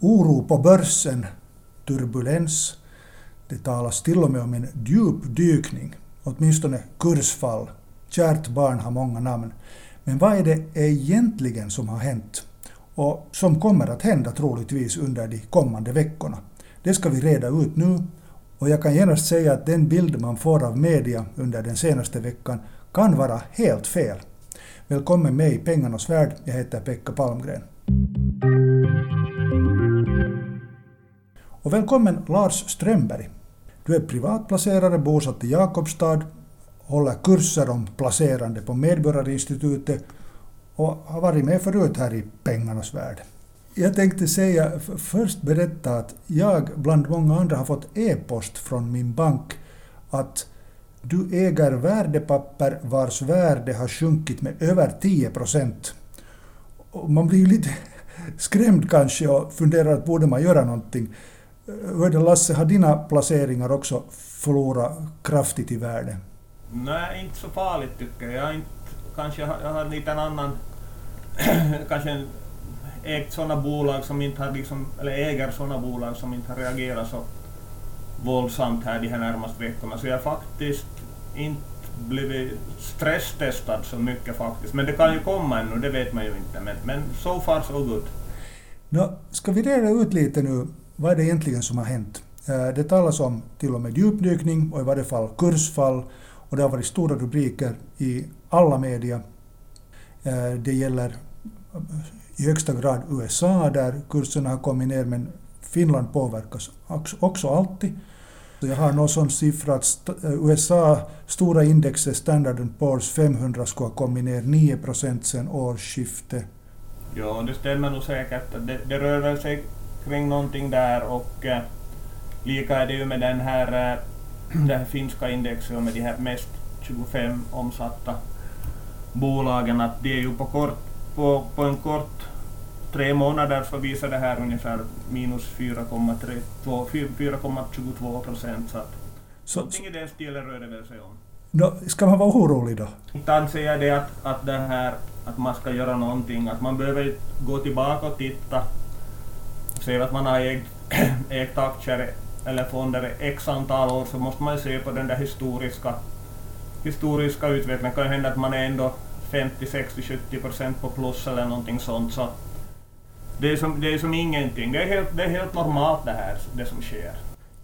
oro på börsen, turbulens. Det talas till och med om en djupdykning, åtminstone kursfall. Kärt barn har många namn. Men vad är det egentligen som har hänt? Och som kommer att hända troligtvis under de kommande veckorna. Det ska vi reda ut nu och jag kan genast säga att den bild man får av media under den senaste veckan kan vara helt fel. Välkommen med i Pengarnas värld, jag heter Pekka Palmgren. Och välkommen Lars Strömberg. Du är privatplacerare bosatt i Jakobstad, håller kurser om placerande på Medborgarinstitutet och har varit med förut här i Pengarnas värld. Jag tänkte säga, först berätta att jag bland många andra har fått e-post från min bank att du äger värdepapper vars värde har sjunkit med över 10 procent. Man blir ju lite skrämd kanske och funderar att borde man göra någonting. Hörde Lasse, har dina placeringar också förlorat kraftigt i värde? Nej, inte så farligt tycker jag. inte, kanske jag har, en liten annan, kanske ägt sådana bolag som inte har liksom, eller äger sådana bolag som inte har reagerat så våldsamt här de här närmaste veckorna. Så jag har faktiskt inte blivit stresstestad så mycket faktiskt. Men det kan ju komma ännu, det vet man ju inte. Men, men so far so good. Nå, ska vi reda ut lite nu, vad är det egentligen som har hänt? Eh, det talas om till och med djupdykning och i varje fall kursfall och det har varit stora rubriker i alla media. Eh, det gäller i högsta grad USA där kurserna har kommit ner men Finland påverkas också alltid. Jag har någon sån siffra att eh, USA stora indexet Standard Poor's 500 skulle ha kommit ner 9 procent sedan årsskiftet. Ja, det stämmer nog säkert. Det, det rör sig kring någonting där och eh, lika är det ju med den här, eh, det här finska indexet och med de här mest 25 omsatta bolagen att det är ju på, kort, på, på en kort tre månader så visar det här ungefär minus 4,22 procent. Så, så någonting i den stilen rör det väl sig om. Då, ska man vara orolig då? Inte anser jag det att, att, det här, att man ska göra någonting, att man behöver gå tillbaka och titta säger att man har ägt, ägt aktier eller fonder x antal år så måste man ju se på den där historiska, historiska utvecklingen. Det kan ju hända att man är ändå 50, 60, 70 procent på plus eller någonting sånt. Så det är som, det är som ingenting. Det är, helt, det är helt normalt det här, det som sker.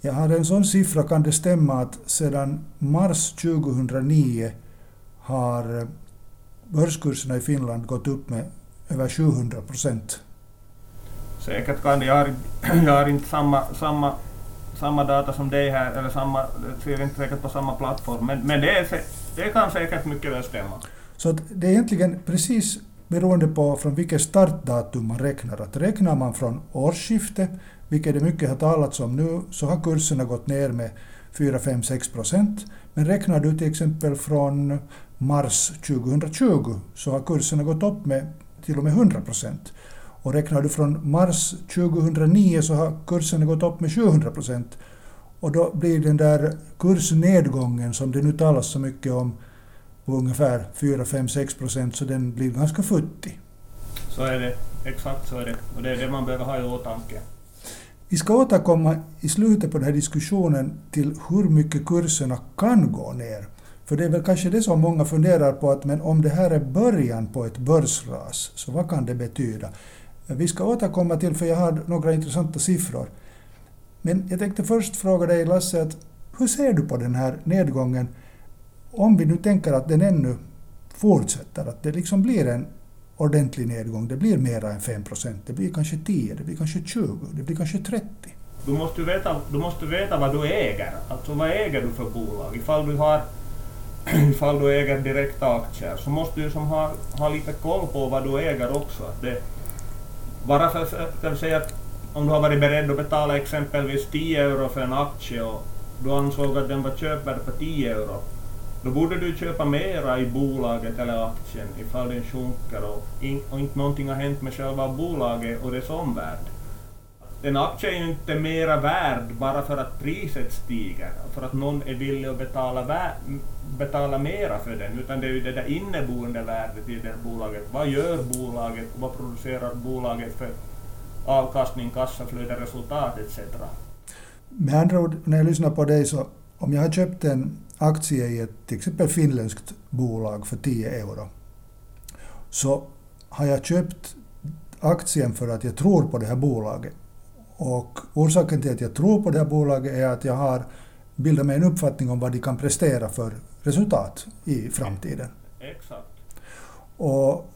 Jag har en sån siffra, kan det stämma att sedan mars 2009 har börskurserna i Finland gått upp med över 700 procent? Säkert kan det. Jag har, jag har inte samma, samma, samma data som dig här, eller samma, ser inte säkert på samma plattform, men, men det, är, det kan säkert mycket väl stämma. Så att det är egentligen precis beroende på från vilket startdatum man räknar. Att räknar man från årsskiftet, vilket det mycket har talats om nu, så har kurserna gått ner med 4, 5, 6 procent. Men räknar du till exempel från mars 2020 så har kurserna gått upp med till och med 100 procent. Och räknar du från mars 2009 så har kurserna gått upp med 700 procent. Och då blir den där kursnedgången som det nu talas så mycket om på ungefär 4, 5, 6 procent så den blir ganska futtig. Så är det, exakt så är det. Och det är det man behöver ha i åtanke. Vi ska återkomma i slutet på den här diskussionen till hur mycket kurserna kan gå ner. För det är väl kanske det som många funderar på, att men om det här är början på ett börsras, så vad kan det betyda? Vi ska återkomma till, för jag har några intressanta siffror. Men jag tänkte först fråga dig Lasse, att hur ser du på den här nedgången? om vi nu tänker att den ännu fortsätter, att det liksom blir en ordentlig nedgång, det blir mera än 5 procent, det blir kanske 10, det blir kanske 20, det blir kanske 30. Du måste veta, du måste veta vad du äger, alltså vad äger du för bolag? Ifall du har ifall du äger direkta aktier så måste du som ha, ha lite koll på vad du äger också. Det, bara för, för att säga att om du har varit beredd att betala exempelvis 10 euro för en aktie och du ansåg att den var köpvärd på 10 euro då borde du köpa mera i bolaget eller aktien ifall den sjunker och, in, och inte någonting har hänt med själva bolaget och dess omvärld. En aktie är ju inte mera värd bara för att priset stiger, för att någon är villig att betala, betala mera för den, utan det är ju det där inneboende värdet i det bolaget. Vad gör bolaget? Vad producerar bolaget för avkastning, kassaflöde, resultat etc. Med andra ord, när jag lyssnar på dig så om jag har köpt en aktie i ett till exempel finländskt bolag för 10 euro så har jag köpt aktien för att jag tror på det här bolaget. Och orsaken till att jag tror på det här bolaget är att jag har bildat mig en uppfattning om vad de kan prestera för resultat i framtiden. Exakt. Och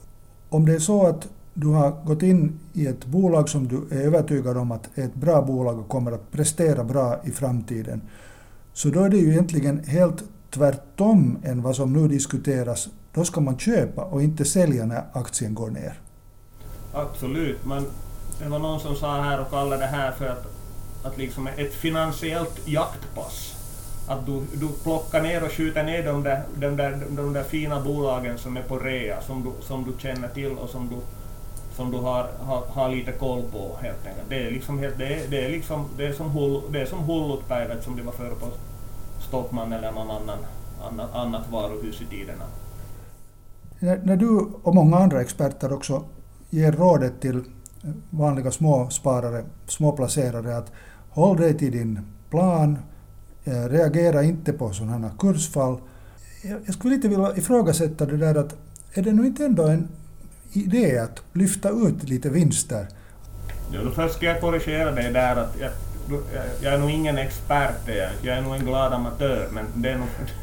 om det är så att du har gått in i ett bolag som du är övertygad om att är ett bra bolag och kommer att prestera bra i framtiden, så då är det ju egentligen helt tvärtom än vad som nu diskuteras. Då ska man köpa och inte sälja när aktien går ner. Absolut, men det var någon som sa här och kallade det här för att, att liksom ett finansiellt jaktpass. Att du, du plockar ner och skjuter ner de där, de, där, de där fina bolagen som är på rea, som du, som du känner till och som du, som du har, har, har lite koll på helt enkelt. Det är liksom, helt, det är, det är liksom, det är som, hull, det är som Hullutpäivät som det var förr på Stockman eller någon annan, annat, annat varuhus i tiderna. När, när du och många andra experter också ger rådet till vanliga småsparare, småplacerare att håll dig till din plan, eh, reagera inte på sådana kursfall. Jag skulle lite vilja ifrågasätta det där att är det nu inte ändå en idé att lyfta ut lite vinster? Ja, då först ska jag korrigera dig där att jag, jag är nog ingen expert, jag, jag är nog en glad amatör, men det är nog,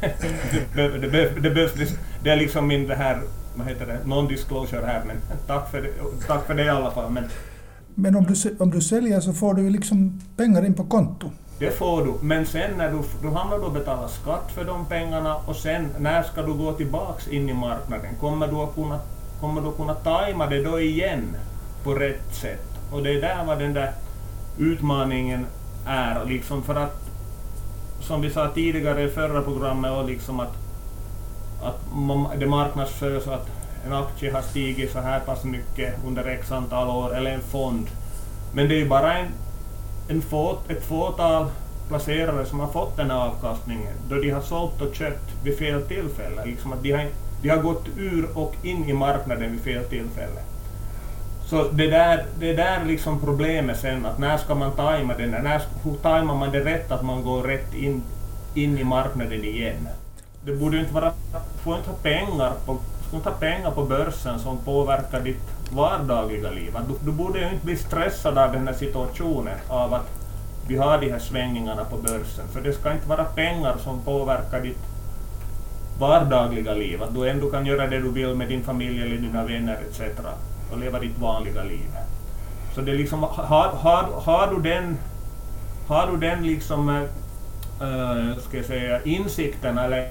det, det, det, det, behövs, det är liksom min det här vad heter det, non-disclosure här, men tack för det, tack för det i alla fall. Men, men om, du, om du säljer så får du ju liksom pengar in på konto. Det får du, men sen när du, du hamnar du betala skatt för de pengarna och sen när ska du gå tillbaks in i marknaden? Kommer du att kunna, kommer du att kunna tajma det då igen på rätt sätt? Och det är där vad den där utmaningen är, liksom för att som vi sa tidigare i förra programmet, och liksom att att det marknadsförs att en aktie har stigit så här pass mycket under x antal år, eller en fond. Men det är ju bara en, en få, ett fåtal placerare som har fått den här avkastningen, då de har sålt och köpt vid fel tillfälle. Liksom att de, har, de har gått ur och in i marknaden vid fel tillfälle. Så det där, det där liksom problemet sen, att när ska man tajma den? När, hur tajmar man det rätt att man går rätt in, in i marknaden igen? Det borde inte vara, får inte ha pengar på, inte ha pengar på börsen som påverkar ditt vardagliga liv. Du, du borde ju inte bli stressad av den här situationen, av att vi har de här svängningarna på börsen. För det ska inte vara pengar som påverkar ditt vardagliga liv, att du ändå kan göra det du vill med din familj eller dina vänner etc. och leva ditt vanliga liv. Så det är liksom, har, har, har du den, har du den liksom eh, uh, ska jag säga, insikten eller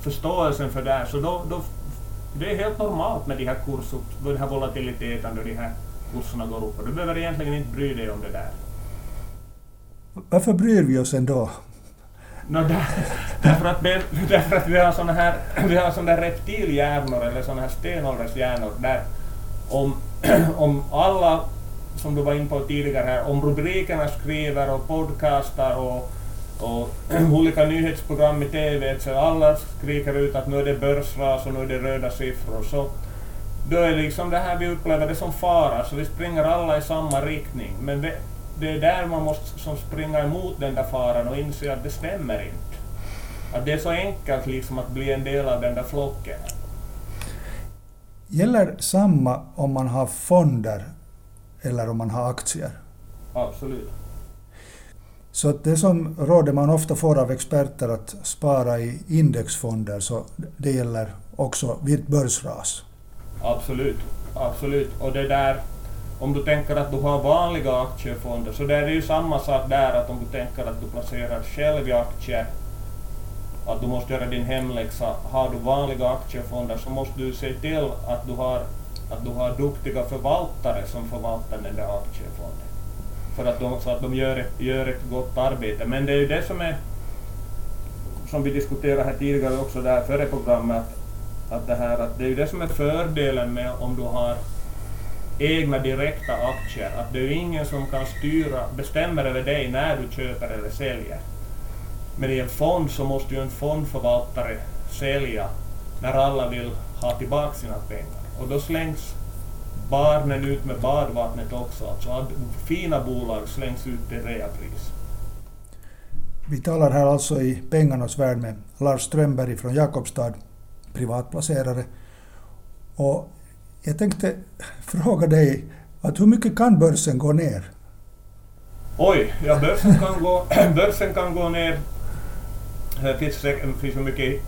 förståelsen för det här, så då, då, det är helt normalt med de här kurser, den här volatiliteten då de här kurserna går upp. Och du behöver egentligen inte bry dig om det där. Varför bryr vi oss ändå? No, där, därför, att, därför att vi har såna här, vi har såna reptilhjärnor eller såna här stenåldershjärnor där om, om alla, som du var in på tidigare här, om rubrikerna skriver och podcastar och och olika nyhetsprogram i TV, så alla skriker ut att nu är det börsras och nu är det röda siffror. Så då är liksom det här vi upplever det som fara, så vi springer alla i samma riktning. Men det, det är där man måste som springa emot den där faran och inse att det stämmer inte. Att det är så enkelt liksom att bli en del av den där flocken. Gäller samma om man har fonder eller om man har aktier? Absolut. Så att det som råder man ofta får av experter att spara i indexfonder, så det gäller också vid börsras. Absolut, absolut. Och det där, om du tänker att du har vanliga aktiefonder, så det är ju samma sak där att om du tänker att du placerar själv i aktier, att du måste göra din hemläxa. Har du vanliga aktiefonder så måste du se till att du har, att du har duktiga förvaltare som förvaltar den där aktiefonden för att de, så att de gör ett, gör ett gott arbete. Men det är ju det som är, som vi diskuterade här tidigare också där före programmet, att, att, det, här, att det är ju det som är fördelen med om du har egna direkta aktier, att det är ju ingen som kan styra, bestämmer över dig när du köper eller säljer. Men i en fond så måste ju en fondförvaltare sälja när alla vill ha tillbaka sina pengar. Och då slängs barnen ut med badvattnet också. Alltså att fina bolag slängs ut till reapris. Vi talar här alltså i pengarnas värld med Lars Strömberg från Jakobstad, privatplacerare. Och jag tänkte fråga dig, att hur mycket kan börsen gå ner? Oj, ja börsen kan gå, börsen kan gå ner. Det finns, finns mycket,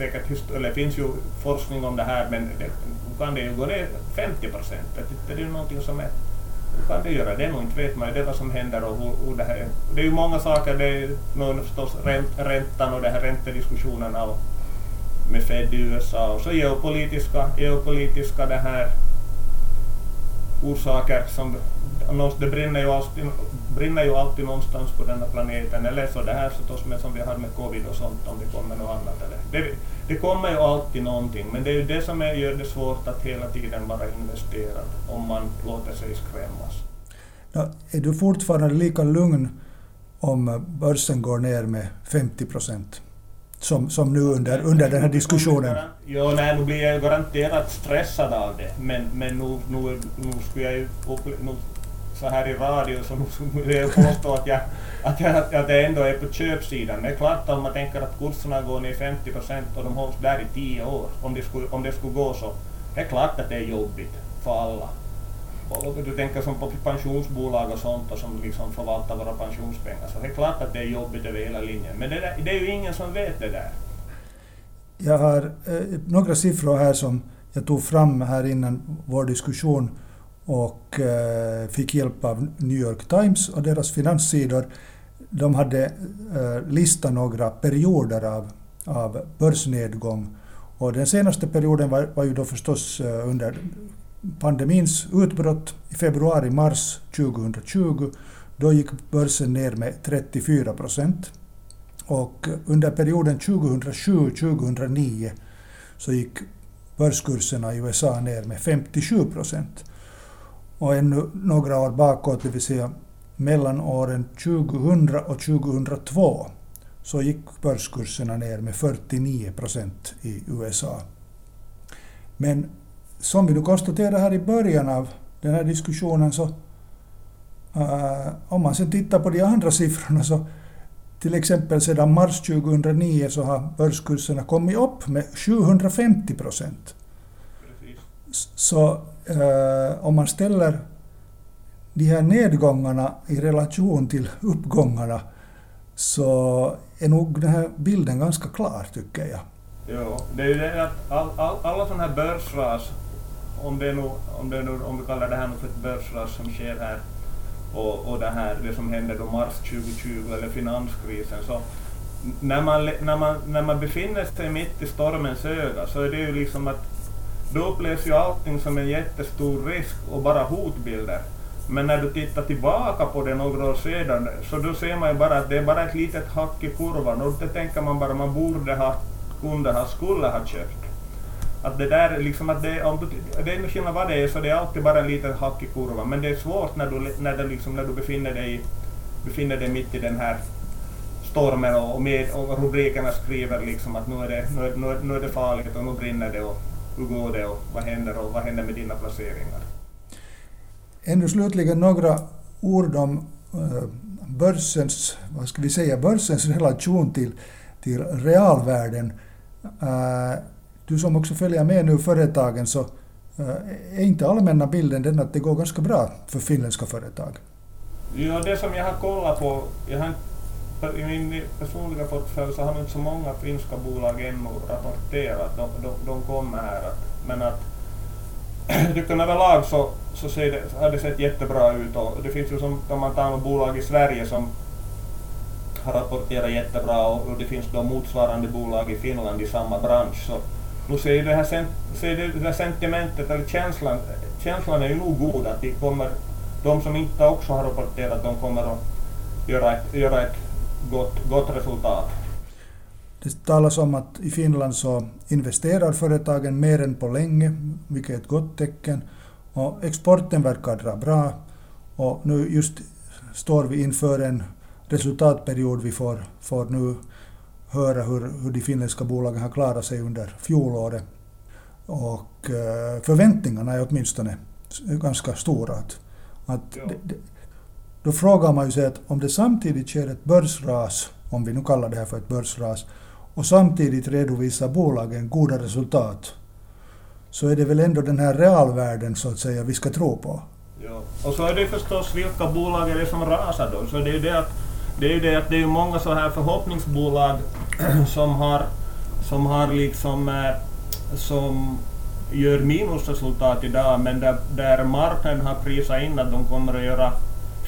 säkert, just, eller finns ju forskning om det här, men det kan det ju gå ner 50 procent. Det är ju någonting som är kan det göra det nog? Inte vet man ju. Det vad som händer och hur, hur det här Det är ju många saker, det är nog förstås ränt, räntan och de här räntediskussionerna och med Fed i USA och så geopolitiska, geopolitiska det här orsaker som det brinner ju, alltid, brinner ju alltid någonstans på denna planeten eller så det här förstås med som vi har med covid och sånt om det kommer något annat. Eller. Det, det kommer ju alltid någonting men det är ju det som är, gör det svårt att hela tiden vara investerad om man låter sig skrämmas. Ja, är du fortfarande lika lugn om börsen går ner med 50 procent? Som, som nu under, under den här diskussionen? Jo, nej, nu blir jag garanterat stressad av det. Men, men nu, nu, nu skulle jag ju nu, så här i radio så som vill jag påstå att jag, att, jag, att jag ändå är på köpsidan. Men det är klart om man tänker att kurserna går ner 50 procent och de hålls där i tio år, om det, skulle, om det skulle gå så, det är klart att det är jobbigt för alla. Och du tänker som på pensionsbolag och sånt och som liksom förvaltar våra pensionspengar, så det är klart att det är jobbigt över hela linjen. Men det, där, det är ju ingen som vet det där. Jag har eh, några siffror här som jag tog fram här innan vår diskussion och eh, fick hjälp av New York Times och deras finanssidor. De hade eh, listat några perioder av, av börsnedgång och den senaste perioden var, var ju då förstås eh, under pandemins utbrott i februari-mars 2020. Då gick börsen ner med 34 procent. Och under perioden 2007-2009 så gick börskurserna i USA ner med 57 procent. Och ännu några år bakåt, det vill säga mellan åren 2000 och 2002, så gick börskurserna ner med 49 procent i USA. Men som vi nu konstaterade här i början av den här diskussionen så uh, om man sen tittar på de andra siffrorna så till exempel sedan mars 2009 så har börskurserna kommit upp med 750 procent. Så eh, om man ställer de här nedgångarna i relation till uppgångarna så är nog den här bilden ganska klar tycker jag. Jo, det är ju det att all, all, alla sådana här börsras om det nu, om det nu, om vi kallar det här för ett börsras som sker här och, och det här, det som hände då mars 2020 eller finanskrisen så när man, när, man, när man befinner sig mitt i stormens öga så är det ju liksom att då upplevs ju allting som en jättestor risk och bara hotbilder. Men när du tittar tillbaka på det några år sedan så då ser man ju bara att det är bara ett litet hack i kurvan och då tänker man bara att man borde ha, kunde ha, skulle ha köpt. Att det där liksom att det, om du, det är skillnad vad det är så det är alltid bara en liten hack i kurvan men det är svårt när du, när det liksom, när du befinner, dig, befinner dig mitt i den här stormen och, och, med, och rubrikerna skriver liksom att nu är, det, nu, är, nu är det farligt och nu brinner det och hur går det och vad händer och vad händer med dina placeringar. Ännu slutligen några ord om uh, börsens, vad ska vi säga, börsens relation till, till realvärden. Uh, du som också följer med nu företagen så eh, är inte allmänna bilden den att det går ganska bra för finländska företag? Ja, det som jag har kollat på, jag har i min personliga portfölj så har inte så många finska bolag ännu rapporterat, de, de, de kommer här. men att jag tycker överlag så, så ser det, har det sett jättebra ut och det finns ju som, om man tar något bolag i Sverige som har rapporterat jättebra och, och det finns då motsvarande bolag i Finland i samma bransch så nu ser det här, sen, ser det, det här sentimentet eller känslan, känslan är ju nog god att de kommer, de som inte också har rapporterat, de kommer att göra ett, göra ett gott, gott resultat. Det talas om att i Finland så investerar företagen mer än på länge, vilket är ett gott tecken. Och exporten verkar dra bra och nu just står vi inför en resultatperiod. Vi får, får nu höra hur, hur de finländska bolagen har klarat sig under fjolåret. Och eh, förväntningarna är åtminstone ganska stora. Att, att Ja. det, det, då frågar man ju sig att om det samtidigt sker ett börsras, om vi nu kallar det här för ett börsras, och samtidigt redovisar bolagen goda resultat, så är det väl ändå den här realvärden så att säga vi ska tro på. Ja. Och så är det förstås vilka bolag är det som rasar då. Så det är ju det att det är ju det att det är många så här förhoppningsbolag som har, som har liksom eh, som gör minusresultat idag men där, där marknaden har prisat in att de kommer att göra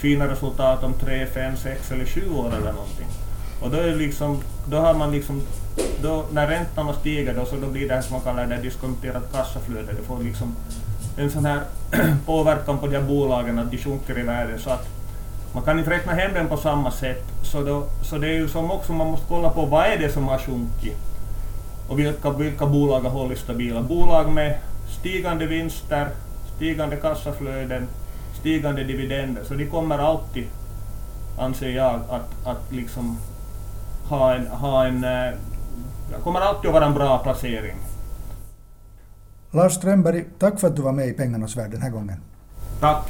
fina resultat om 3, 5, 6 eller sju år eller någonting. Och då är liksom, då har man liksom, då, när räntorna stiger då, så då blir det här som man kallar det diskonterat kassaflöde. Det får liksom en sån här påverkan på de här bolagen att de sjunker i värde så att man kan inte räkna hem den på samma sätt. Så, då, så det är ju som också man måste kolla på vad är det som har sjunkit och vilka, vilka bolag har hållit stabila. Bolag med stigande vinster, stigande kassaflöden, stigande dividender. Så de kommer alltid, anser jag, att, att liksom ha en, ha en eh, kommer alltid att vara en bra placering. Lars Strömberg, tack för att du var med i Pengarnas värld den här gången. Tack!